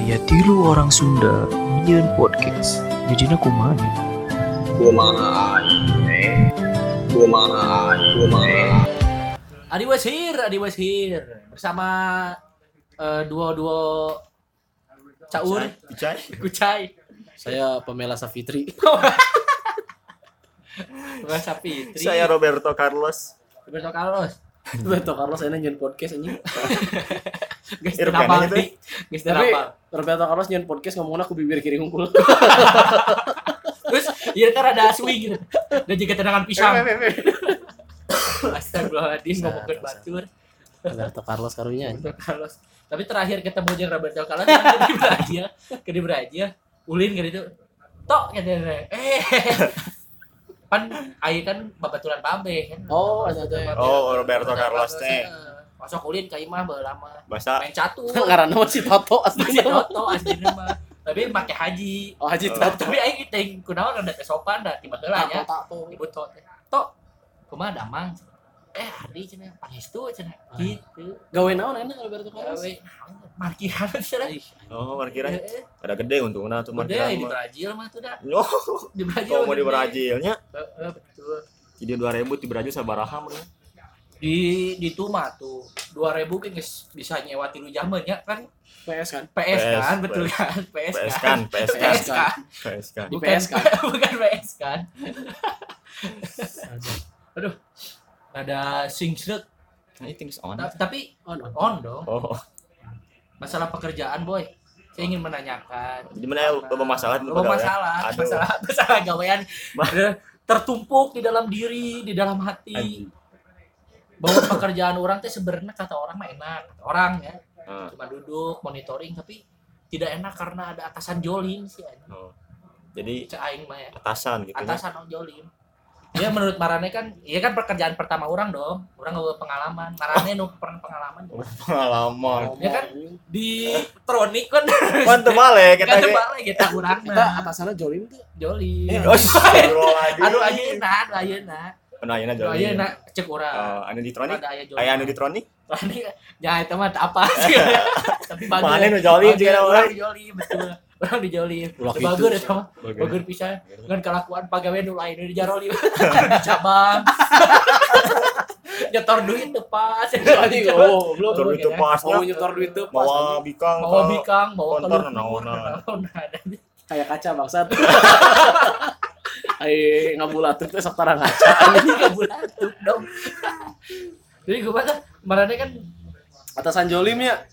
Aya tilu orang Sunda Nyian podcast. Jadinya kumaha kumaha aing kumaha aing kumaha Adi Wesir, Adi Wesir bersama eh, duo-duo Caur, Icai Kucai, Saya Pamela Safitri. Bahasa Fitri, saya Roberto Carlos. Roberto Carlos. Roberto Carlos saya nyen podcast anjing. Guys, kenapa? Guys, Tapi kenapa? Roberto Carlos nyen podcast ngomongnya aku bibir kiri unggul. Terus, iya ntar ada swing gitu. Dan juga tendangan pisang. Astagfirullahaladzim, ngomong ke batur. Roberto Carlos karunya. Roberto Carlos. Tapi terakhir ketemu jeung Roberto Carlos di Brazil, ke di Brazil, ulin gitu itu. Tok katanya. Eh. Pan ai kan babaturan babe kan. Oh, ada ada. Oh, Roberto Carlos teh. Masuk ulin ka imah bae lama. bahasa Main catur. Ngaranna mah si Toto Masih asli. toto aslinya mah. Tapi make haji. Oh, Haji Oh. Toto. Tapi aing teh kunaon rada teh sopan da tiba heula nya. Ibu tok teh. Tok. Kumaha damang? Eh, hari cenah pangestu cenah. Gitu. Gawe naon enak Roberto Carlos? Gawe markiran cenah. oh parkiran Heeh. ada gede untungnya tuh Udah parkiran di Brazil mah tuh dah. oh Di Brazil. kalau mau di gede. Brazilnya jadi 2000 di Brazil sabaraha mah Di di tuh mah tuh 2000 kan geus bisa nyewa tilu jaman ya kan PS kan? PS, PS, kan betul kan PS, PS kan kan PS kan PS kan PS kan Di bukan PS kan? bukan PS kan aduh ada singset ini things on. Ta- tapi Oh, no. on dong. Oh. Masalah pekerjaan boy. Saya ingin menanyakan. Jadi mana ya loba masalah pegawai? masalah Aduh. masalah masalah gawean. Tertumpuk di dalam diri di dalam hati. Anjing. bahwa pekerjaan orang teh sebenarnya kata orang mah enak. Kata orang ya. Ah, cuma duduk monitoring tapi tidak enak karena ada atasan jolim sih oh. jadi Cek aing mah ya. atasan gitu ya. Atasan orang jolim ya menurut Marane kan iya kan pekerjaan pertama orang dong orang nggak pengalaman Marane nu pernah pengalaman dong. pengalaman Ya kan? di tronik kan kan teu balik kita kan ge balik kita kurang Kita atasannya Jolim tuh. jolim oh astagfirullahaladzim. aduh ayeuna aduh ayeuna Anu ayeuna aduh joli. ayeuna cek urang Oh, anu di Tronic? ada aya jolim anu di Tronic? Tronik ya itu mah apa sih tapi bagus Mana nu joli Bagus, juga orang orang. di jolim betul orang di jolim Ulah Itu gitu. bagus eta mah bagus pisan kan kelakuan pagawean nu lain di jaroli di cabang nyetor duit depan Anjing, oh, belum. Nyetor duit teu pas. Mau nyetor duit tuh pas. Bawa bikang. bawa bikang bawa kontor telur. Kayak kaca bangsat. Ai ngabulatur teh sok tarang kaca. bulatuk dong jadi gue kan kemarin kan Atasan Jolim ya.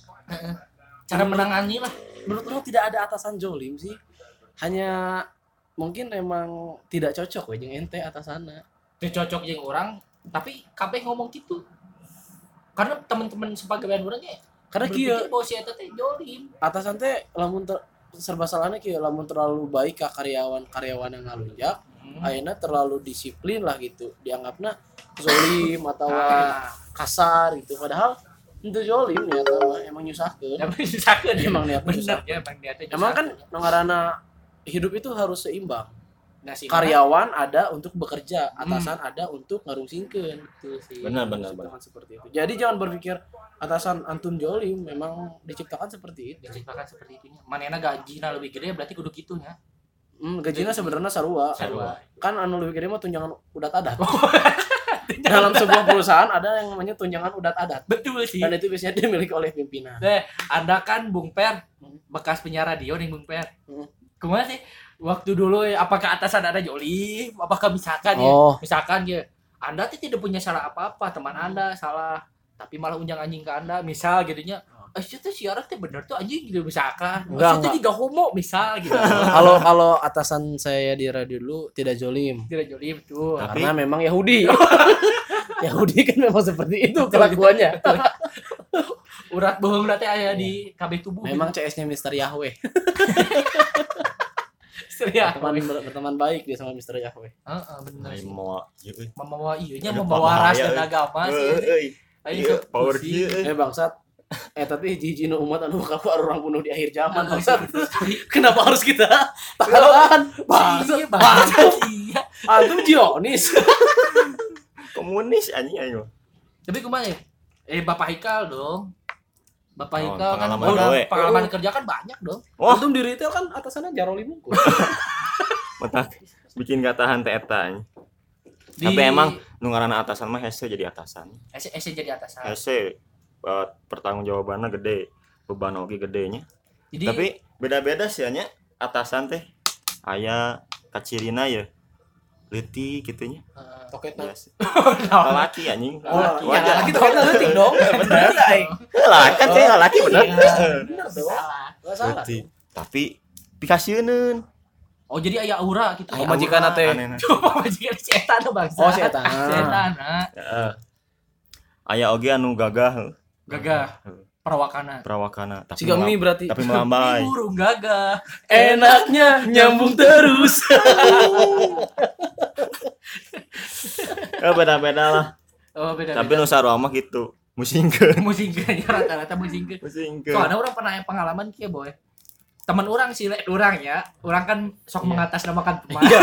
Cara menangani lah menurut orang tidak ada atasan jolim sih? Hanya mungkin emang tidak cocok we jeung ente atasanna Teu cocok yang orang tapi kabeh ngomong gitu. Karena teman-teman sepagawean orangnya karena bahwa si eta teh jolim atasan teh lamun ter, serba salahnya kieu lamun terlalu baik ke karyawan karyawan yang ngalunjak akhirnya terlalu disiplin lah gitu. Dianggapnya zolim atau Ah, kasar gitu. Padahal itu zolim ya emang nyusahkeun emang nyusakeun emang niat bener nyusahkeun ya emang dia teh emang kan nyusakeun. ngarana hidup itu harus seimbang Nah, si karyawan ada untuk bekerja, atasan ada untuk ngarungsingkeun itu sih Benar benar benar. seperti itu. Jadi jangan berpikir atasan antum jolim memang diciptakan seperti itu. diciptakan seperti itu manena gajina lebih gede berarti kudu gitu ya Hmm, gajinya sebenarnya sarua. Sarua. Kan anu lebih gede mah tunjangan udat Dalam sebuah perusahaan ada yang namanya tunjangan udat adat. betul sih Dan itu biasanya dimiliki oleh pimpinan. Anda kan Bung Per, bekas penyiar radio nih Bung Per. Hmm. Ke mana sih? Waktu dulu ya, apakah atasan ada joli? Apakah misalkan ya? Oh, Misalkan ya, Anda tuh tidak punya salah apa-apa, teman Anda salah, tapi malah unjang anjing ke Anda, misal gitu nya. Eh, itu siaran teh bener tuh anjing gitu misalkan. Enggak, Maksudnya juga homo misal gitu. kalau kalau atasan saya di radio dulu tidak jolim. tidak joli betul. Tapi- Karena memang Yahudi. Yahudi kan memang seperti itu kelakuannya. Urat bohong teh aya di KB tubuh. Memang CS-nya Mister Yahweh. ya. Berteman, berteman baik dia sama Mister Yahweh. Heeh, bener Ai sih. mau ieu euy. Membawa iya nya membawa ras dan euy. agama sih. Ayo Iya, power euy. Eh bangsat. Eh tapi hiji nu umat anu bakal orang bunuh di akhir zaman bangsat. betul sekali. Kenapa harus kita tahan? Bangsat. Iya, bangsat, iya. Antum Zionis. Komunis anjing mah. Tapi kumaha ya? Eh Bapak Hikal dong. Bapak Oh, Ika kan pengalaman gawe. pengalaman kerja kan banyak dong. Wah. Untung di retail kan atasannya jaroli mungkul. Mentak bikin gak tahan teh eta nya. Di Tapi emang nu ngaranna atasan mah hese jadi atasan. SC, SC jadi atasan. Hese eh, pertanggungjawabannya gede, beban oge gedenya. Jadi Tapi beda-beda sih nya atasan teh aya kacirina ya. Leutik gitunya. eh, nah, Laki anjing. Oh, iya, Wajar. lagi toketnya leutik dong. Bener. Lah kan saya laki bener. Bener dong. Tapi pikasieun. Oh jadi aya aura gitu. Oh, majikan teh. Coba majikan si eta bangsa. Oh, si eta. Si eta. Heeh. Aya oge anu gagah Gagah. Perawakana. perawakana tapi Si Gami melam- berarti. tapi melambai. Burung gagah. Enaknya nyambung terus. Ya beda-beda lah. Oh beda. Tapi nu sarua mah gitu. Musingkeun. musingkeun rata-rata musingkeun. Musingkeun. Soalnya orang pernah pengalaman kia boy. Teman orang sih, lek orang ya, orang kan sok Iya. mengatasnamakan teman. Iya.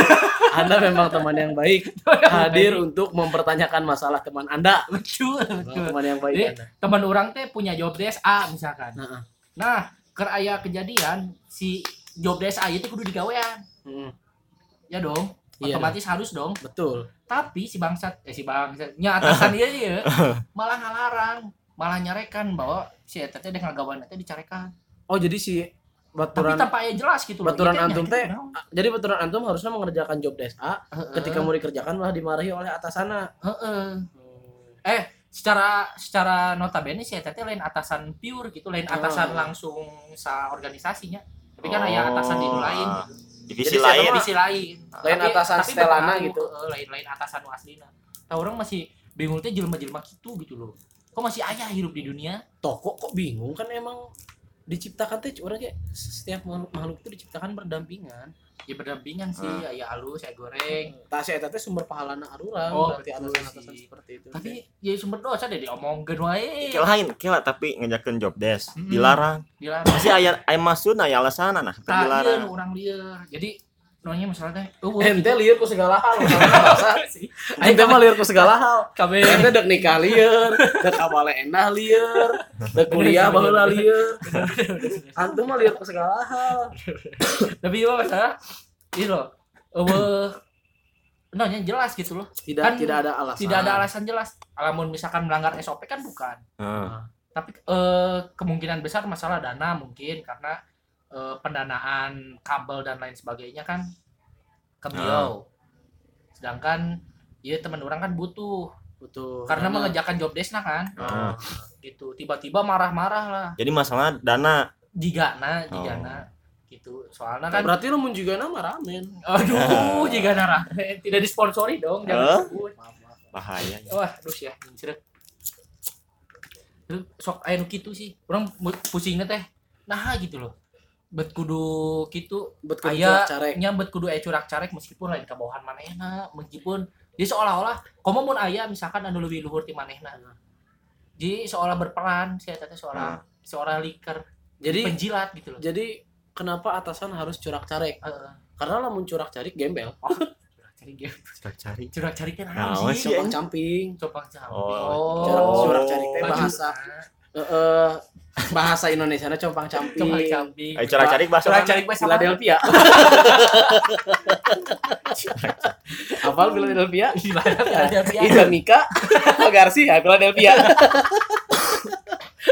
Anda memang teman yang baik. Hadir untuk mempertanyakan masalah teman Anda. betul, betul. Teman yang baik Jadi, Anda. teman orang teh punya job desk A misalkan. Nah, Nah, ker aya kejadian si job desk A itu kudu digawean. mm, Ya dong. Iya Otomatis harus dong. betul. Tapi si bangsat eh si bangsat nya atasan ieu ieu malah ngalarang, malah nyarekan bahwa si eta teh dek ngagawan teh dicarekan. Oh, jadi si baturan tanpa aya jelas gitu loh. baturan antum teh jadi baturan antum harusnya mengerjakan job desk A Heeh. ketika mau dikerjakan malah dimarahi oleh atasannya. Heeh. Eh, secara secara notabene sih teh lain atasan pure gitu, lain atasan Oh. langsung sa organisasinya. Tapi kan aya atasan di lain. Divisi Jadi lain. siapa Divisi lain. Lain atasan setelana berpengaruh, gitu. heeh, lain lain atasan nu aslina. Tah orang masih bingung teh jelema-jelema gitu gitu loh. Kok masih aya hirup di dunia? Toko kok bingung kan emang diciptakan teh orang kayak setiap makhluk itu diciptakan berdampingan. Ya berdampingan sih, Ah. aya halus, aya goreng. Tak si eta teh sumber pahalana arurang Oh, berarti betul atasan-atasan sih. seperti itu. Tapi ya sumber dosa deh diomongkeun wae. Ke lain, kela tapi ngejakeun job desk Mm-mm. dilarang. Dilarang. Pasti aya aya maksud aya alasan nah ieu dilarang. nu urang lieur. Jadi nonya misalnya eueuh ente lieur ku segala hal. Ente mah lieur ku segala hal. Kabeh Ente dek nikah lieur, dek kabale endah lieur, dek kuliah baheula lieur. Antum mah lieur ku segala hal. tapi ieu masalah ini loh eueuh Nanya jelas gitu loh. Tidak Kan tidak ada alasan. Tidak ada alasan jelas. Alamun misalkan melanggar SOP kan bukan. Heeh. Tapi eh, kemungkinan besar masalah dana mungkin karena eh, pendanaan kabel dan lain sebagainya kan ke beliau. Sedangkan ya teman orang kan butuh Betul. karena Karena- mengerjakan job desk nah kan Heeh. gitu. Tiba-tiba marah-marah lah. Jadi masalah dana. Jigana, Oh. jigana gitu. Soalnya kan berarti lu mun juga nama ramen. aduh jigana rah. Tidak disponsori dong, jangan sebut. Maaf, maaf. Bahaya. Wah, terus ya, mencret. Terus sok aya nu kitu sih. Orang pusingnya teh. Nah, gitu loh. Bet kudu kitu Bet kudu aya carek. nya bet kudu aya curak carek meskipun lain kabawahan manehna, meskipun dia seolah-olah komo mun aya misalkan anu leuwih luhur ti manehna. Jadi seolah berperan si eta teh seolah seorang liker Jadi penjilat gitu loh. jadi kenapa atasan harus curak carek? Heeh. Karena lamun curak carik gembel. Curak cari game. Sudah cari. Curak cari kan Nah, sih? Copang camping. Copang camping. Oh. Curak, Oh. curak carik teh Baju. bahasa eh bahasa Indonesia nya compang camping. camping. Ayo cara cari bahasa mana? cari bahasa? Philadelphia. Hafal Philadelphia? Philadelphia. Ida Mika, Garcia, Philadelphia.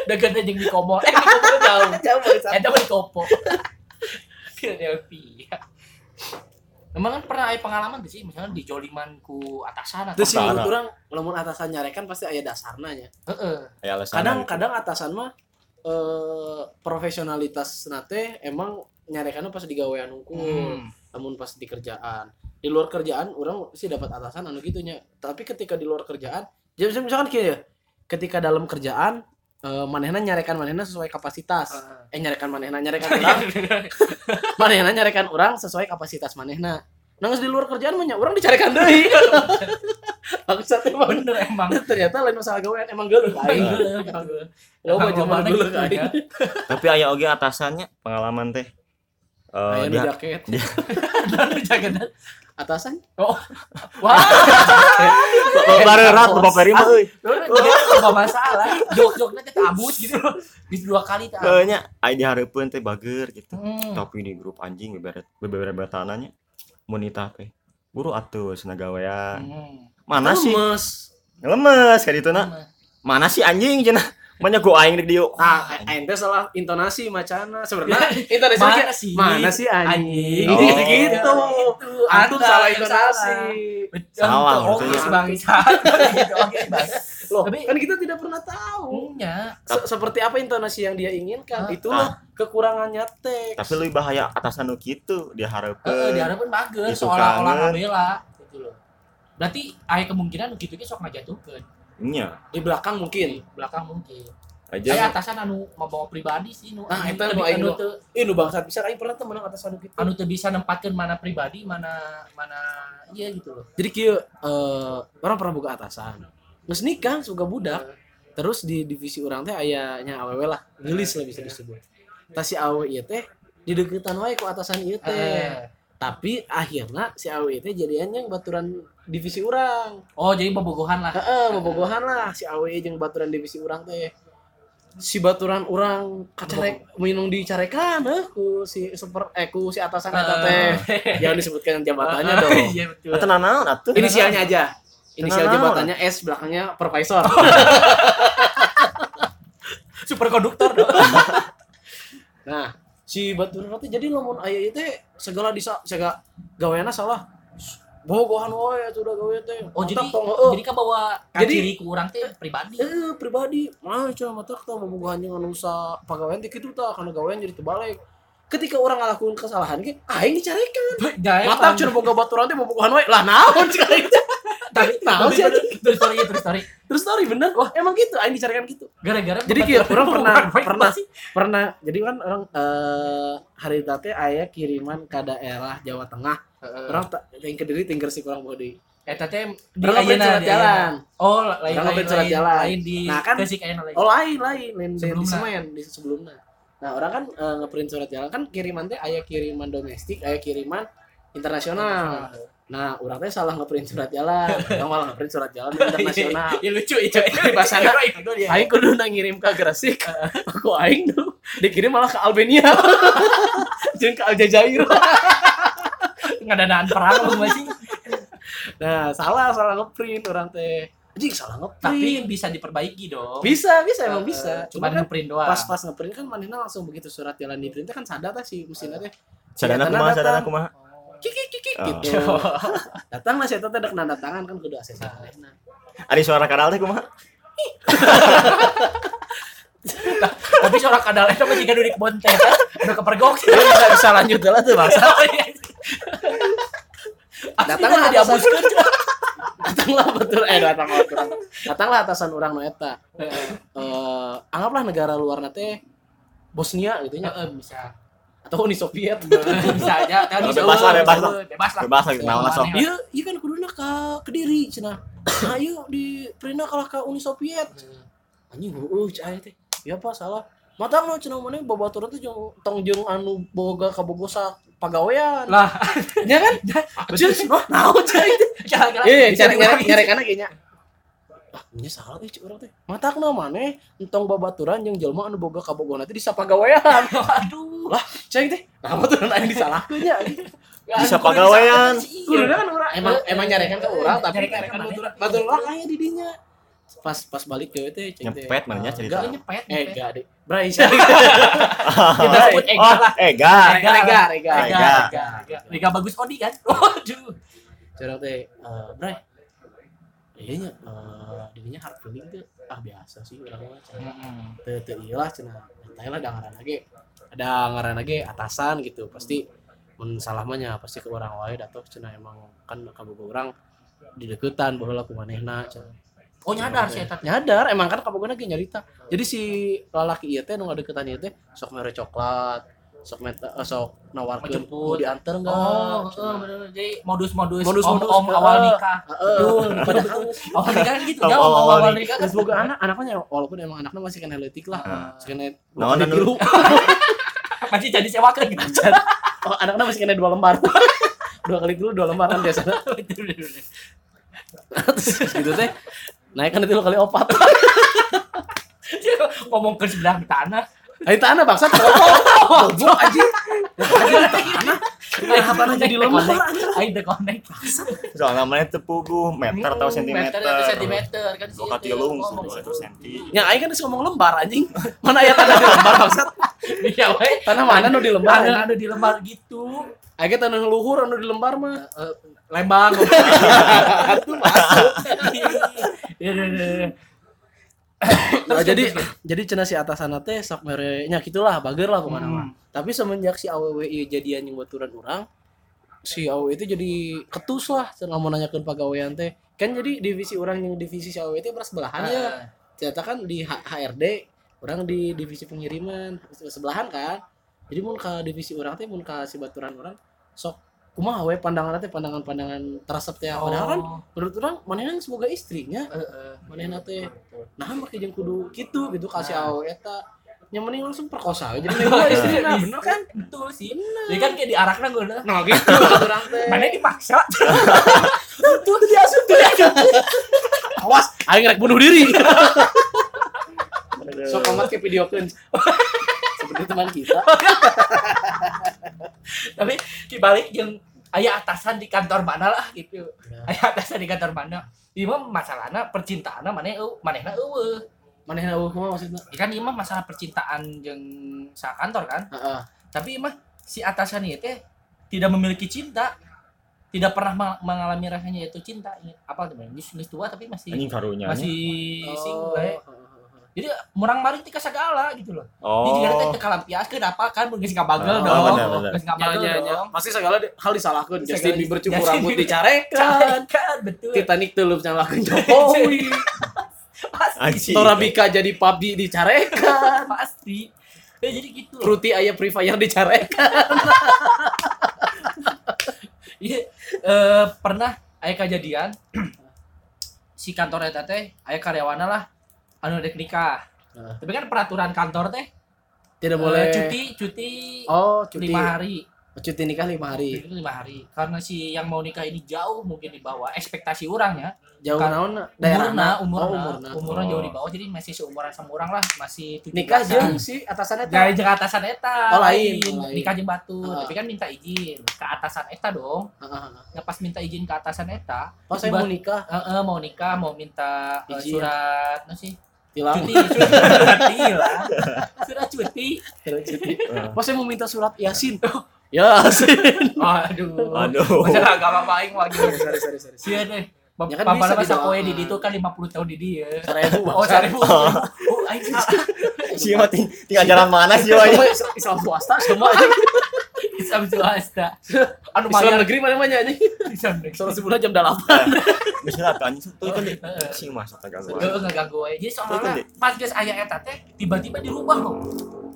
Degan jeung di Komo. Eh, di Komo jauh. Jauh banget. Eta mah di Kopo. Philadelphia. Emang kan pernah ada pengalaman sih, misalnya di joliman ku atasan atau Terus sih menurut orang lamun atasan nyarekan pasti aya dasarna nya. Heeh. Aya alasan. Kadang-kadang atasan mah eh profesionalitas nate emang nyarekannya pas di gawean unggul. Hmm. namun pas di kerjaan di luar kerjaan orang sih dapat atasan anu gitunya tapi ketika di luar kerjaan jadi misalkan- misalkan kayak ya, ketika dalam kerjaan eh, manehna nyarekan manehna sesuai kapasitas. Eh nyarekan manehna nyarekan orang manehna nyarekan orang sesuai kapasitas manehna. Nangis di luar kerjaan mah nya orang dicarekan deui. Maksud emang Bener emang. ternyata lain masalah gawean emang geuleuh aing lo Emang jeung geuleuh gitu aing ya. Tapi aya oge atasannya pengalaman teh. Eh, Aya nu dia jaket. Dan jaket. Atasan? Oh. Wah, barerat bapak peri mah euy. enggak masalah. Jok-joknya teh abus gitu. Bis dua kali teh. Heuh nya aya dihareupeun teh bager gitu. Hmm. Tapi di grup anjing beberet beberet tanahnya munita teh. Buru atuh cenah gawean. Hmm. Mana sih? Lemes. Lemes ka ditu na. Mana sih anjing cenah? Manya gua aing di dieu. Ah, ente salah intonasi macana. Sebenarnya intonasi Mana sih? Mana sih anjing? Oh. gitu. Antum Anda salah yang intonasi. Betul. Salah, bangsa. Gitu, Oke, bang. Loh, Tapi- kan kita tidak pernah tahu. Punya. Se- seperti apa intonasi yang dia inginkan. Ah. Itulah kekurangannya teks. Tapi lebih bahaya atasan nu kitu dia Heeh, hareupeun. diharapkan bagus seolah-olah ngabela gitu loh. Berarti aya kemungkinan gitu ge sok ngajatuhkeun. Nya. di belakang mungkin. Belakang mungkin. Aja Saya atasan anu mau pribadi sih nu. Nah, anu eta teu- nu aing anu nu- teu Ih, nu bangsat bisa aing pernah temen atas anu gitu. anu teu bisa nempatkeun mana pribadi, mana mana iya gitu loh. Jadi kieu eh, orang pernah buka atasan. Geus nikah suka budak. Terus di divisi orang teh ayahnya awewe lah, gelis lah bisa disebut. Tah si awe ieu teh di deketan wae ku atasan ieu teh. Eh. Tapi akhirnya si awe ieu teh jadian yang baturan divisi orang. Oh, jadi bobogohan lah. Heeh, bobogohan lah si awe jeung baturan divisi orang teh. Si baturan orang kacarek minum dicarekan heuh ku si super eh ku si atasan eta teh. Jangan disebutkan jabatannya dong. Iya betul. Atuh nanaon atuh? Inisialnya aja. Inisial jabatannya S, belakangnya supervisor. Super konduktor dong. nah, si Batur nanti jadi lamun aya ieu teh segala disa segala gaweana salah. Bogohan wae atuh udah gawe teh. Oh, jadi tong heueuh. jadi kan bawa Jadi- kaciri ku urang teh pribadi. Eh, pribadi, mah cuma mata tah bogohan jeung anu usaha pagawean teh kitu tah kana gawean jadi terbalik. Ketika orang ngelakuin kesalahan ge aing dicarekan. Mata cuma boga baturan teh bogohan wae. Lah naon cai tapi naon sih terus story terus story. Terus story bener. Wah, emang gitu aing dicarekan gitu. Gara-gara Jadi kayak orang pernah pernah pernah jadi kan orang eh hari tadi ayah kiriman ke daerah Jawa Tengah orang yang ke diri tinggal si kurang body Eta teh di ayeuna, surat jalan. Oh, lain lain surat jalan. lain di Nah, kan- Tasik ayeuna lain. oh lain lain lain di, semen di sebelumnya nah orang kan eh, ngeprint surat jalan kan kiriman teh ayah kiriman domestik ayah kiriman internasional nah orang teh salah ngeprint surat jalan orang malah ngeprint surat jalan internasional Iya lucu itu. Di bahasana, Aing kudu na ngirim ke Gresik. Aku aing tuh dikirim malah ke Albania. Jeung ke Aljazair. Ngadanaan perang lu masih. Nah, salah salah ngeprint orang teh. Anjing salah ngeprint. Tapi bisa diperbaiki dong. bisa, bisa emang bisa. Cuma kan ngeprint doang. pas pas ngeprint kan manehna langsung begitu surat jalan di print kan sadar tah si mesinnya teh. Sadana kumaha sadana kumaha? Kiki Oh. gitu. Datang lah saya teh ada nanda tangan kan kudu ACC manehna. Ari suara kadal teh kumaha? Tapi seorang kadal itu mah jika dudik bontet. Udah kepergok. Ya, bisa bisa lanjut lah tuh bangsa. Datanglah di atasan. datanglah betul eh datanglah betul. Datanglah atasan orang nu eta. Eh, anggaplah negara luar nate Bosnia gitu nya bisa. Atau Uni Soviet. Bisa aja. Kan Oh, bisa. bebas lah, bebas lah. Bebas lah. Bebas lagi naon sok. Iya, iya kan kuduna ka Kediri cenah. Nah, ieu di Prina kalah ka Uni Soviet. Anjing heueuh cai teh. Ya apa salah. Mata mah cenah maneh babaturan teh jeung tong jeung anu boga kabogosa pagawean. Lah, Ya kan? Noh naon cai teh. kira-kira Iya, bisa cari nyari nyari kana kayaknya. Ah, ini salah euy cik urang teh. Matakna maneh entong babaturan jeung jelema anu boga kabogona teh disapa gawean. Aduh. Lah, cai teh. Nah, baturan aing disalahkeun nya. Bisa pagawean. Kuduna kan urang emang emang nyarekan ke urang tapi Nyarekan baturan. Baturan urang aya di dinya. Pas pas balik ke teh cek teh. Nyepet mana cerita. Enggak, nyepet. Eh, enggak deh. Bray, Kita sebut Ega Oh, lah. Ega. Ega, Ega. Ega, Ega. Ega bagus Odi kan? Waduh. Curang teh, eh, Bray. Iya nya, eh, dirinya hard feeling tuh ah biasa sih urang mah. cenah. Teu teu ieu lah cenah. Tah lah dangaran lagi. Ada ngaran lagi atasan gitu. Pasti mun salah mah nya pasti ke orang wae datuh cenah emang kan kabogo urang di deketan baheula ku manehna cenah. Oh nyadar sih eta. nyadar emang kan kabogona ge nyarita jadi si lalaki ieu teh nu ngadeukeutan ieu teh sok mere coklat sok meta, eh, sok nawarkeun mau dianter enggak Oh, heeh, bener. Jadi modus-modus Modus-modus, om, om awal heeh. nikah. Heeh. Betul, padahal Awal nikah kan gitu, Om- jauh om om awal awal nikah. nikah kan geus boga anak anaknya walaupun emang anaknya masih kena leutik lah masih kena Naon tilu masih jadi sewakan gitu. Oh, anak-anak masih kena dua lembar. dua kali dulu dua lembar kan biasanya. Terus gitu teh. Naik kan itu kali opat. ngomong ke sebelah tanah Ayo tanah bangsa foto. Goblok aja. Aja tanah. Nah, tanah jadi lembar. aing teh connect soalnya mana tepugu meter atau sentimeter atau sentimeter kan sih dua kati itu lung itu senti Ya aing kan ngomong lembar anjing. Mana aya tanah di lembar bangsat? iya Tanah mana nu di lembar? ada ada di lembar gitu Aing tanah luhur anu di lembar mah. Eh, Lembang Atuh masuk. Iya, iya, iya. Nah, jadi jadi cenah si atasan teh sok mere nya gitulah bager lah pokoknya mah. Hmm. Tapi semenjak si AWW jadian yang baturan orang si AWW itu jadi ketus lah cenah mau nanyakeun pagawean teh. Kan jadi divisi orang yang divisi si AWW itu bersebelahan ya. Ternyata kan di H- HRD orang di divisi pengiriman sebelahan kan. Jadi mun ke divisi orang teh mun ka si baturan orang sok kumaha we pandangan teh pandangan-pandangan teresep teh padahal kan oh, menurut orang manehna semoga istrinya. Eh. manehna teh nah make jeung kudu kitu gitu kasih awe eta. Nya mending langsung perkosa we. jadi memang istri nah bener kan? Betul sih jadi kan kayak diarakna gue nah. Gitu. Orang teh. Mana dipaksa? Tuh diasup tuh diasup awas aing rek bunuh diri. Sok amat ke video kan seperti teman kita tapi dibalik yang ayah atasan di kantor mana lah gitu ayah atasan di kantor mana Ieu mah masalahna percintaan mana eu manehna eueuh. manehna eueuh kumaha maksudna Ieu kan ieu mah masalah percintaan jeung sa kantor kan. heeh Tapi ieu mah si atasan ieu teh tidak memiliki cinta. Tidak pernah mengalami rasanya itu cinta. Ini Apa geus tua tapi masih masih Oh, single. Jadi murang mari tika sagala gitu loh. oh Ini juga teh kalampiaskeun apa kan mun geus ngabagel Oh, dong. bener, bener. Geus Ya, ya, ya. dong. Pasti segala di- hal disalahkan. Justin Segala- Bieber cukur Justin rambut dicarekan. kan betul. Titanic tulup nyalakan Jokowi. Pasti. Torabika jadi PUBG dicarekan. pasti ya jadi gitu loh Fruity ayah Free Fire dicarekan. iya eh, pernah aya kejadian si kantor eta teh aya karyawana lah anu dek nikah Heeh. tapi kan peraturan kantor teh Tidak eh, boleh. cuti cuti Oh, cuti. lima hari Cuti nikah lima hari. Cuti lima hari karena si yang mau nikah ini jauh mungkin di bawah ekspektasi orang ya Jauh Kan- naon? umurna umurna Oh, umurna. umurna Oh. jauh di bawah jadi masih seumuran sama orang lah masih 17 Nikah jeung si atasannya teh. dari jeung atasan eta Oh, lain, oh, lain. nikah jeung batu Ah. tapi kan minta izin ke atasan eta dong Heeh. nah pas minta izin ke atasan eta Pas saya mau nikah, Eh, eh, mau nikah mau minta Izin. surat no sih tilang. cuti surat hilang surat cuti cuti. Eh. Pas saya mau minta surat Yasin. Yasin. aduh aduh masa agama paling lagi sorry, sorry, sorry. sih deh Ya kan Bapak bisa masa kowe di itu kan 50 tahun di dia. Seribu, Oh, seribu. Oh, aing sih mah ting- tinggal jalan mana sih wah Semua Islam- swasta semua. Islam swasta. Anu Islam mayar negeri mana mana nih? Islam negeri. Soal sebulan jam 8. misalnya kan tuh kan sih masuk ke Heeh, gangguan ngeganggu we. Jadi soalnya pas geus aya eta teh tiba-tiba dirubah loh.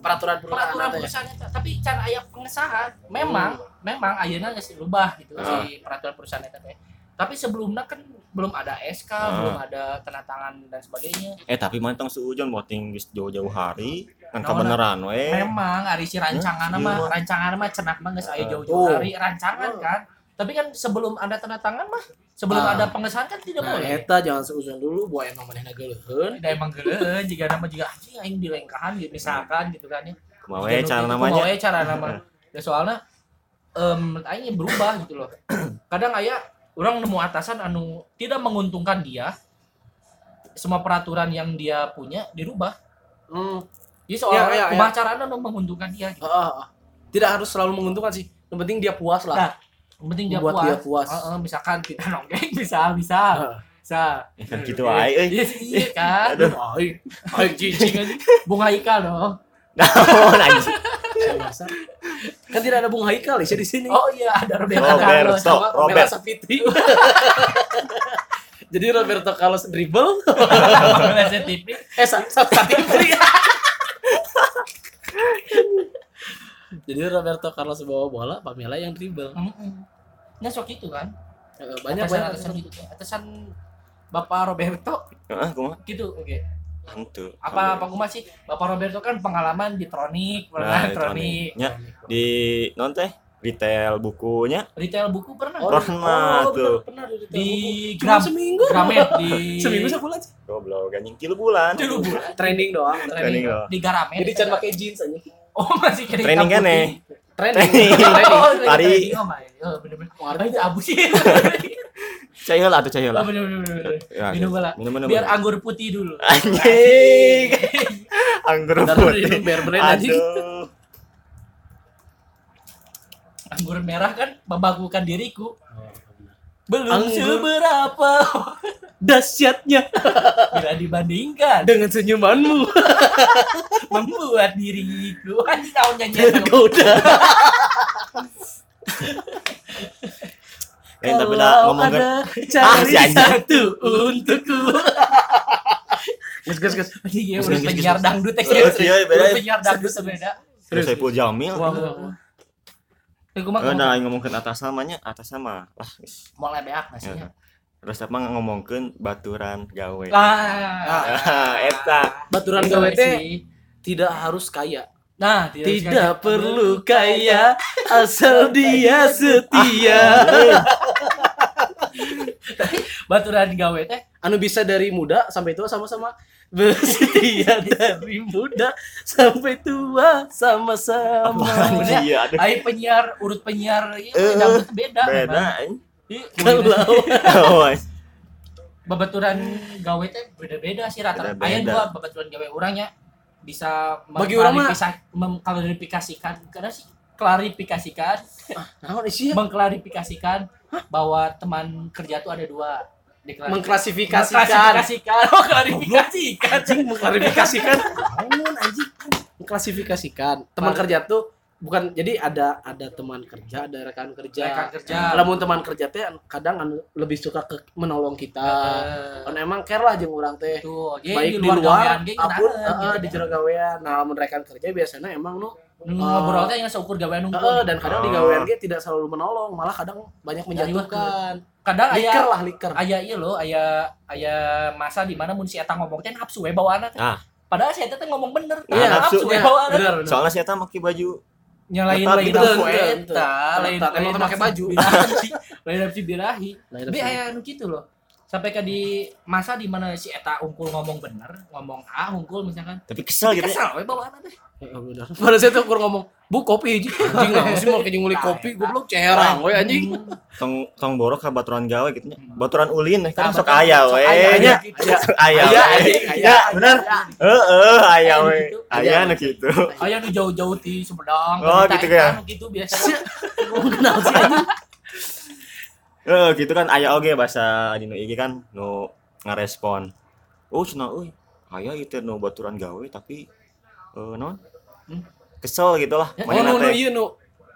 Peraturan peraturan perusahaan ya. perusahaan eta. Tapi cara aya pengesahan memang memang ayeuna geus dirubah gitu Ah. si peraturan perusahaan eta teh. Tapi sebelumnya kan belum ada SK, Ah. belum ada tanda tangan dan sebagainya. eh tapi mantang seujon voting geus jauh-jauh hari kan Naon, kebenaran we Memang ari si rancangan Eh, mah iya. rancangan mah cenak mah geus aya Eh. jauh-jauh Oh. hari rancangan kan. Tapi kan sebelum ada tanda tangan mah sebelum Ah. ada pengesahan kan tidak Nah, boleh. eta jangan seuzon dulu buat emang manehna geuleuheun. Tidak emang geuleun jika nama juga anjing aing dilengkahan gitu misalkan gitu kan ya. kumaha cara namanya Kumaha cara nama. Ya soalnya em aing berubah gitu loh. Kadang aya orang nemu atasan anu tidak menguntungkan dia semua peraturan yang dia punya dirubah. Hmm. Jadi soalnya Ya, ya, ya. kumaha carana anu menguntungkan dia gitu. Heeh, heeh. Tidak harus selalu menguntungkan sih. Yang penting dia puas lah. Nah, Yang penting dia Membuat puas. dia puas. Heeh, misalkan kita nongkrong bisa bisa. Heeh. Bisa. Ya kan gitu aja euy Iya iya kan. Aduh. Aing cicing aja. Bunga Ika dong. naon Kan tidak ada Bung Haikal ya di sini. Oh iya, ada Roberto Roberto. Carlos. sama Robert. Sapitri. Jadi Roberto Carlos dribble, TV. eh Sa- Sa- Sapitri. Jadi Roberto Carlos bawa bola, Pamela yang dribble. Mm-mm. Nah, sok itu kan. Eh, Banyak atasan, banyak atasan gitu. Atasan Bapak Roberto heeh kumaha gitu. Oke. Hantu Apa apa kumaha sih? Bapak Roberto kan pengalaman di Tronic, Nah, pernah di Tronic. Nya. di non teh retail bukunya retail buku pernah Oh, Pernah oh, tuh. benar, pernah di Cuma gram seminggu. gramet di seminggu sebulan sih. goblok anjing tilu bulan Dulu bulan. Training doang. training Training doang. di Garamet Jadi can pakai jeans aja. oh masih kira Training kan, eh? Training. Training. Training. oh, oh oh bener-bener Warna Aduh, abu sih cahil lah tuh cahil oh lah bener-bener bener. Ya, minum lah minum minum biar anggur putih dulu. Anjing. Anggur Bentar, putih. minum bear brand anjing. anggur merah kan membagukan diriku. Belum Anggur. seberapa. Dahsyatnya. Bila dibandingkan. Dengan senyumanmu. membuat diriku. Anjing tahun nyanyian Tergoda. Eh tapi ngomong kan Ah, cari anjing. satu untukku. Gus gus gus. Iya, Gus, udah gus, gus, penyiar dangdut ya. Iya, beda. Udah penyiar dangdut beda. terus saya pul jamil. Eh, gua mah Eh, ngomong- dah ngomong ke atas namanya atas sama lah mau lebeak nasinya. Ya. terus apa ngomongkeun baturan gawe Ah, eta Baturan gawe teh sih. tidak harus kaya. Nah, Tidak perlu kaya asal dia setia. baturan gawe teh Anu bisa dari muda sampai tua sama-sama? Bersetia dari muda sampai tua sama-sama. Iya penyiar urut penyiar iya, Eh, dangdut beda. beda. Iya, Kalau babaturan gawe teh beda-beda sih rata. Aya dua babaturan gawe urangnya bisa Bagi orang mah- mengklarifikasi- mengklarifikasikan karena sih klarifikasikan sih? mengklarifikasikan bahwa teman kerja tuh ada dua Mengklasifikasikan. mengklasifikasikan oh klarifikasikan Anjing mengklarifikasikan. Anjing? Mengklasifikasikan. Teman kerja tuh bukan jadi ada ada teman kerja, ada rekan kerja. Rekan kerja. Lamun teman kerja teh kadang anu lebih suka ke menolong kita. Eh, Kan emang care lah jeung urang teh. tuh baik di luar apun gitu di ya. jero gawean nah lamun rekan kerja biasanya emang nu Nu ngobrol teh yang seukur gawean unggul dan kadang di Oh. gawean ge tidak selalu menolong malah kadang banyak menjatuhkan kadang liker aya lah liker aya ieu loh aya aya masa di mana mun si eta ngomong teh nafsu we bawaana teh Ah. padahal si eta teh ngomong bener tah Iya, nafsu we iya, bener soalnya saya tahu pakai baju nyalain betul, betul. eta lain lain pakai baju. lain nafsu birahi Lain tapi nafsu. aya anu gitu loh sampai ke di masa di mana si eta unggul ngomong bener ngomong A unggul misalkan tapi kesel gitu ya kesel we bawaana teh. Pada saya tuh kur ngomong, "Bu, kopi hiji." Anjing lah, sih mau kayak ngulik kopi, goblok cerang we anjing. tong tong borok ka baturan gawe gitu nya baturan ulin eh, kan Nah, sok betul. aya Sok we nya gitu. aya Aya, we. anjing, aya, ya bener heeh aya Aya we gitu. aya nu kitu aya nu jauh-jauh di Sumedang Oh, gitu ya? gitu biasanya Kenal sih. Eh gitu kan aya oge bahasa di nu IG kan nu ngarespon. Oh cenah euy aya itu nu baturan gawe tapi eh naon? Hmm? kesel gitu lah Oh, Manehna nu nu teh ieu nu.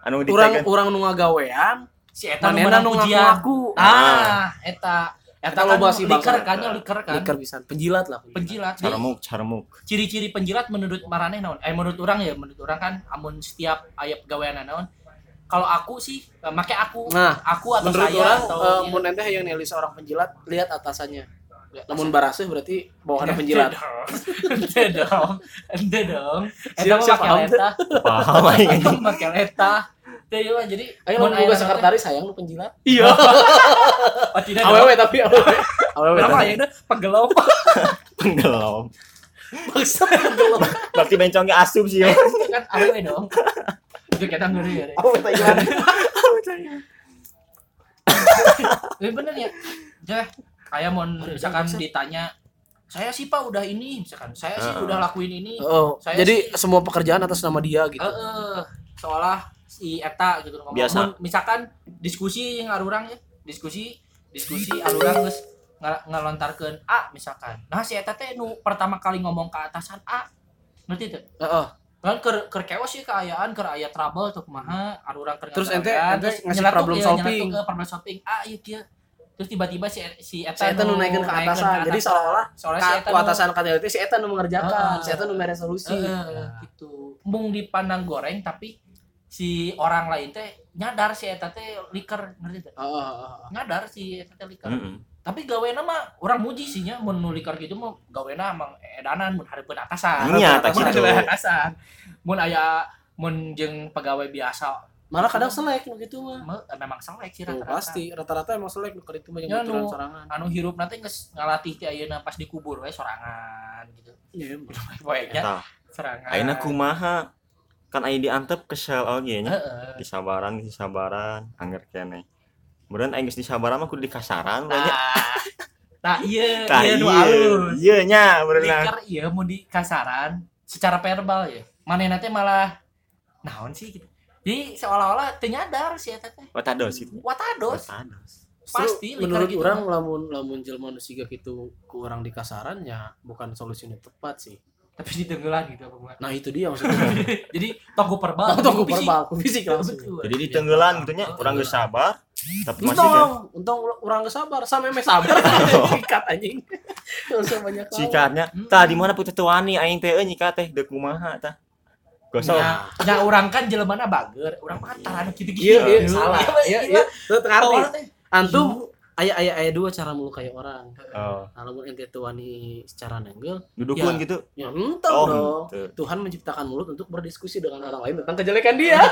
anu urang ditekan urang nu ngagawean, si eta menang nu pujian. ngaku-ngaku. ah. Eta. Eta loba sih liker bangsa. kan ya liker kan. Liker pisan, penjilat lah. penjilat. Carmuk carmuk. Ciri-ciri penjilat menurut maraneh naon? Eh menurut orang ya menurut orang kan amun setiap aya pegawaian naon kalau aku sih eh, make aku Nah, aku atau menurut saya orang atau eh, iya. mun ente yang nilai seorang penjilat, lihat atasannya. Lihat Namun barasih berarti bawahanna penjilat. Ente dong, ente dong. Siap, make paham, leta, paham aing make leta. Jadi Ayo nama teh- sekretaris sayang nu penjilat. Iya. Oh, tidak. Awewe tapi awewe. Tapi. aya teh penggelom? penggelam Bangsa pengelom. berarti bencongnya asup sih ya kan awewe dong. Itu kita ngeri ya. Awewe Thailand. Tapi bener ya. Jah, kayak mau misalkan ditanya saya sih pak udah ini misalkan saya sih Heeh. udah lakuin ini Oh, Saya jadi sih- semua pekerjaan atas nama dia gitu. Heeh, seolah si eta gitu ngomong. Biasa. Misalkan diskusi yang arurang ya, diskusi diskusi arurang geus nga- ngelontarkeun A misalkan. Nah si eta teh nu pertama kali ngomong ke atasan A. Ngerti teu? Heeh. Kan keur keur keos sih keayaan keur aya trouble tuh kumaha arurang keur Terus ente- ente terus ngasih problem ieu, solving. ke problem solving A ieu kieu. Terus tiba-tiba si si eta Si eta nu naikeun ke naikeun atasan. Jadi seolah-olah soalnya si Ka- eta atasan kata itu si eta nu mengerjakan, Heeh. si eta nu mere solusi. Heeh, gitu. Mung dipandang goreng tapi si orang lain teh nyadar si eta teh liker ngerti teh? Heeh, heeh. Nyadar si eta teh liker. Tapi gawena mah orang muji sih nya mun nu liker gitu mah gawena emang edanan mun hareupeun atasan. Iya, Mun hareupeun atasan. Mun aya mun jeung pegawai biasa malah kadang selek nu gitu mah Me- memang selek sih Tuh, rata-rata pasti rata-rata emang selek nu itu mah Ya, baturan nu- sorangan anu hirup nanti nges ngalatih ti ayeuna pas dikubur we sorangan gitu iya emang. poeknya sorangan ayeuna kumaha? Kan aya diantep kesel oge nya. Heeh. Disabaran, disabaran, anger kene. Kemudian aing geus disabaran mah kudu dikasaran banyak. nah nah iya Tah iya nu iya, alus. iya nya berenang. iya mau di kasaran secara verbal ya. Mana nanti malah naon sih gitu. Jadi seolah-olah teu nyadar si eta teh. Watados itu. watados. Watados. pasti Justru liker menurut gitu orang lamun lamun jelema nu siga kitu ku orang di kasaran ya bukan solusi nu tepat sih. Tapi di tenggelan gitu apa nah itu dia maksudnya. Jadi tonggo verbal. Tunggu fisik. verbal fisik langsung. Jadi di tenggelan gitu nya, urang geus sabar, tapi masih untung kan? untung orang gak sabar. Sampai mes sabar. Sikat anjing. Usah banyak sikatnya. Hmm. Tah di mana putih tuani aing teh nyikat teh deuk kumaha tah. Gosok. nya nya urang kan jelemana bager. Urang mah antara anu kitu-kitu. Iya iya. Salah. Iya iya Awalnya ngerti teh antum ayah ayah ayah dua cara melukai orang Oh, kalau ente tuani secara nenggel dudukun Ya. gitu. ya entah Oh, dong henteu. Tuhan menciptakan mulut untuk berdiskusi dengan orang lain tentang kejelekan dia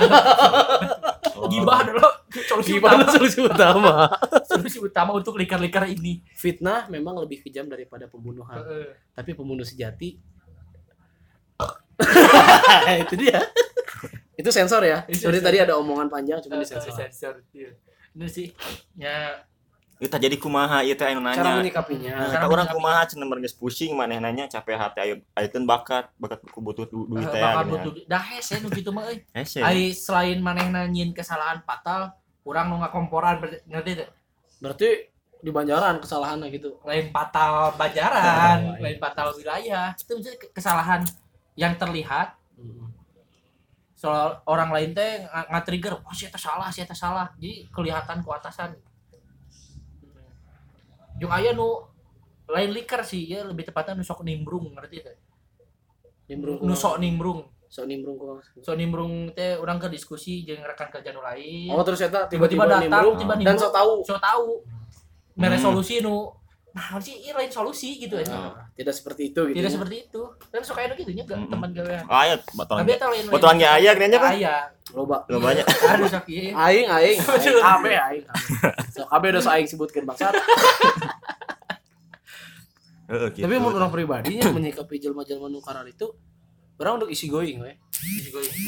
Oh. gibah dulu solusi gimana utama solusi utama solusi utama untuk likar-likar ini fitnah memang lebih kejam daripada pembunuhan Heeh. tapi pembunuh sejati itu dia itu sensor ya sensor. tadi ada omongan panjang cuma Eh, disensor sensor iya. ini sih ya Tah jadi kumaha ieu teh anu cara nanya. menyikapinya Nah, Cara eta urang menyikapi. kumaha cenah geus pusing maneh nanya capek hati ayo ayeun bakat, bakat ku butuh du- duit eh, teh. bakal gini. butuh dah hese nu gitu mah euy Hese. ai selain manehna nyieun kesalahan fatal urang nu ngakomporan ngerti teh berarti di Banjaran kesalahannya gitu lain fatal bajaran lain fatal wilayah itu maksudnya ke- kesalahan yang terlihat soal orang lain teh nga- nge-trigger oh si eta salah si eta salah jadi kelihatan ku atasan Yung aya nu lain liker sih ya lebih tepatnya nu sok nimbrung ngerti teh nimbrung nu sok nimbrung. Sok nimbrung kumaha. sok nimbrung teh orang ke diskusi jeung rekan kerja nu lain. Oh terus eta tiba-tiba tiba-tiba datang nimbrung. tiba dan nimbrung. sok tahu sok tahu mere Hmm. solusi nu nah sih ini lain solusi gitu aja Nah, tidak seperti itu gitu tidak ya. seperti itu. Kan suka enak gitu nya Mm-mm. teman gawean. Oh, aya baturan. tapi eta lain Baturan ge aya Pak. aya. Loba. Lo banyak. aduh sakit aing aing. Abe aing so abe udah so aing sebutkeun bangsat Heeh, gitu. tapi menurut orang pribadinya menyikapi jelma-jelma nu karar itu orang untuk isi going we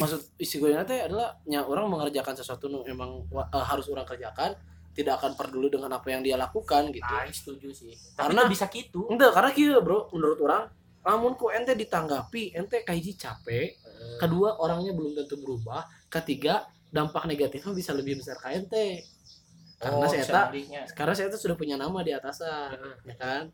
maksud isi going teh adalah nya orang mengerjakan sesuatu nu emang eh, harus orang kerjakan tidak akan peduli dengan apa yang dia lakukan gitu. Nah setuju sih. Karena- bisa gitu. Enggak karena kieu bro menurut orang namun ku ente ditanggapi ente kaiji capek kedua orangnya belum tentu berubah ketiga dampak negatifnya bisa lebih besar ke ente. Karena Oh, saya tak karena saya tuh sudah punya nama di atasan ya kan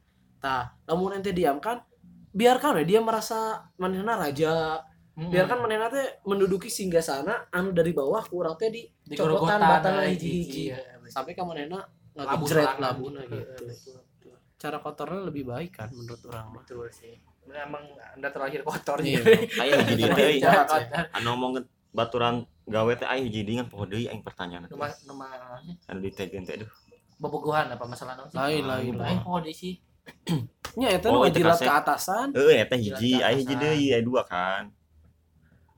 tah namun ente diamkan biarkan we dia merasa manehna raja Hmm. biarkan manehna teh menduduki singgah sana anu dari bawah kurang teh di gorogotan batang hiji-hiji. iya. sampai ka manehna banget. labuna gitu betul, betul. cara kotornya lebih baik kan menurut orang mah betul sih emang anda terlahir kotor Iya. jadi Aya hiji deui. Anu ngomong baturan gawe teh aya hiji deui ngan poho deui aing pertanyaan. Numah numah Anu ditegeun teh aduh. bobogohan apa masalah naon sih? Lain, lain, Lain oh deh sih. Nya eta Oh, jilat ke atasan Heeh eta hiji, aya hiji deui, aya dua kan.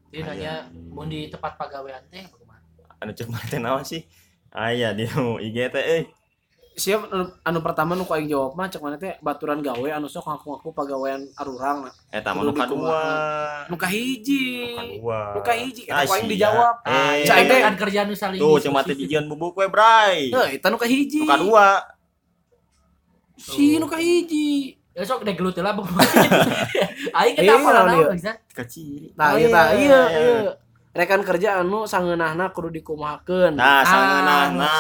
Jadi nanya mun di tempat pagawean teh kumaha? Anu cek mana teh naon sih? Aya di IG teh euy. siap anu, anu pertama nu aing jawab mah cek mana teh baturan gawe anu sok ngaku-ngaku pagawean arurang Eta mah Kudu nu kadua. nu kahiji Nu kahiji Ah, eta ku aing dijawab Eh, Cai teh. kan kerjaan nu saling Tuh cuma teh dijian bubuk we, Bray. Heuh, eta nu kahiji Nu kadua. Si nu kahiji Ya sok deh gelut lah. Aing Eh, kita apa lah bisa. Kecil. nah Oh, iya iya iya iya. rekan kerja anu sangeunahna kudu dikumahakeun Nah, Ah, nah. sangeunahna.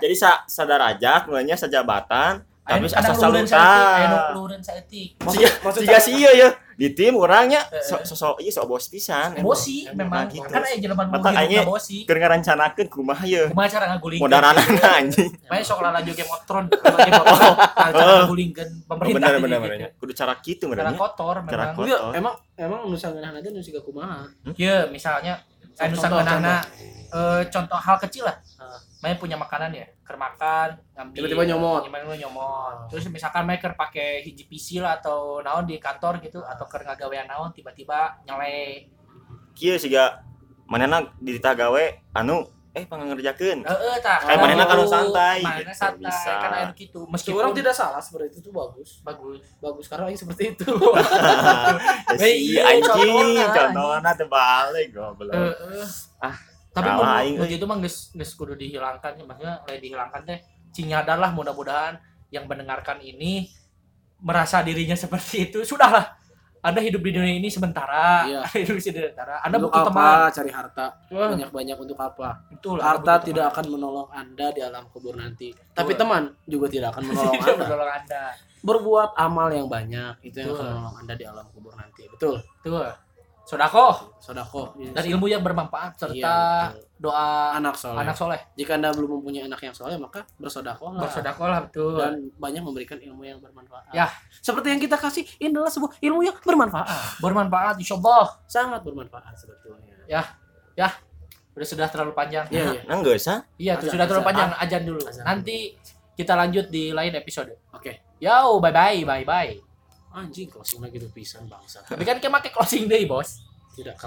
Jadi sa sadarajat mulanya sajabatan tapi asa nu luhureun saeutik, aya nu saluta. luhureun saeutik. Siga siga sia ya, ya di tim orangnya Eh, so so ieu so bos pisan. Bosi memang gitu. kan aya jelema nu hidupna bosi. Keur ngarancanakeun kumaha ye. Kumaha cara ngaguling? Modaranana anjing. Makanya sok lalajo Game of Thrones, kalau Game of Thrones, cara ngagulingkeun pemerintah. bener bener gitu. bener. Kudu cara kitu Cara benernya. kotor Cara memang. kotor. Iya, emang emang nu sangeunahna teh nu siga kumaha Iya, misalnya anu Contoh, sangeunahna eh contoh hal kecil lah. Main punya makanan ya, keur makan, ngambil Tiba-tiba nyomot. Tiba-tiba nyomot. Terus misalkan main keur pakai hiji PC lah atau naon di kantor gitu atau keur ngagawean naon tiba-tiba nyele. Kieu siga manehna di gawe anu eh pangangerjakeun Heeh tah. Kayak manehna kan santai, Manehna gitu, santai bisa. kan kitu. Meski Meskipun orang tidak salah seperti itu tuh bagus. bagus. Bagus karena yang seperti itu. si iya, anjing contohna, contohna teu balik goblok Heeh. Ah, tapi menurut euy. begitu mah geus geus kudu dihilangkan ya maksudnya lain dihilangkan teh cinyadar lah mudah-mudahan yang mendengarkan ini merasa dirinya seperti itu sudahlah anda hidup di dunia ini sementara Iya. hidup di sementara anda untuk butuh apa teman cari harta? Banyak-banyak untuk apa? betul Harta tidak teman. akan menolong Anda di alam kubur nanti. Tapi Betul. teman juga tidak akan menolong Tidak Anda. menolong anda Berbuat amal yang banyak itu yang akan Betul. menolong Anda di alam kubur nanti. Betul. tuh sodako Sodako. dan ilmu yang bermanfaat serta Iya, doa anak soleh. anak soleh Jika Anda belum mempunyai anak yang soleh, maka bersodako bersodako lah betul dan banyak memberikan ilmu yang bermanfaat. Ya. Seperti yang kita kasih, ini adalah sebuah ilmu yang bermanfaat. bermanfaat insyaallah Sangat bermanfaat sebetulnya. udah sudah terlalu panjang Iya, iya. nang geus ha Iya, sudah terlalu panjang ajan dulu. Azan. Nanti kita lanjut di lain episode. Oke. Yo, bye bye, bye bye. Anjing closing lagi tuh pisan bangsa. Tapi kan kayak make closing day, bos. Tidak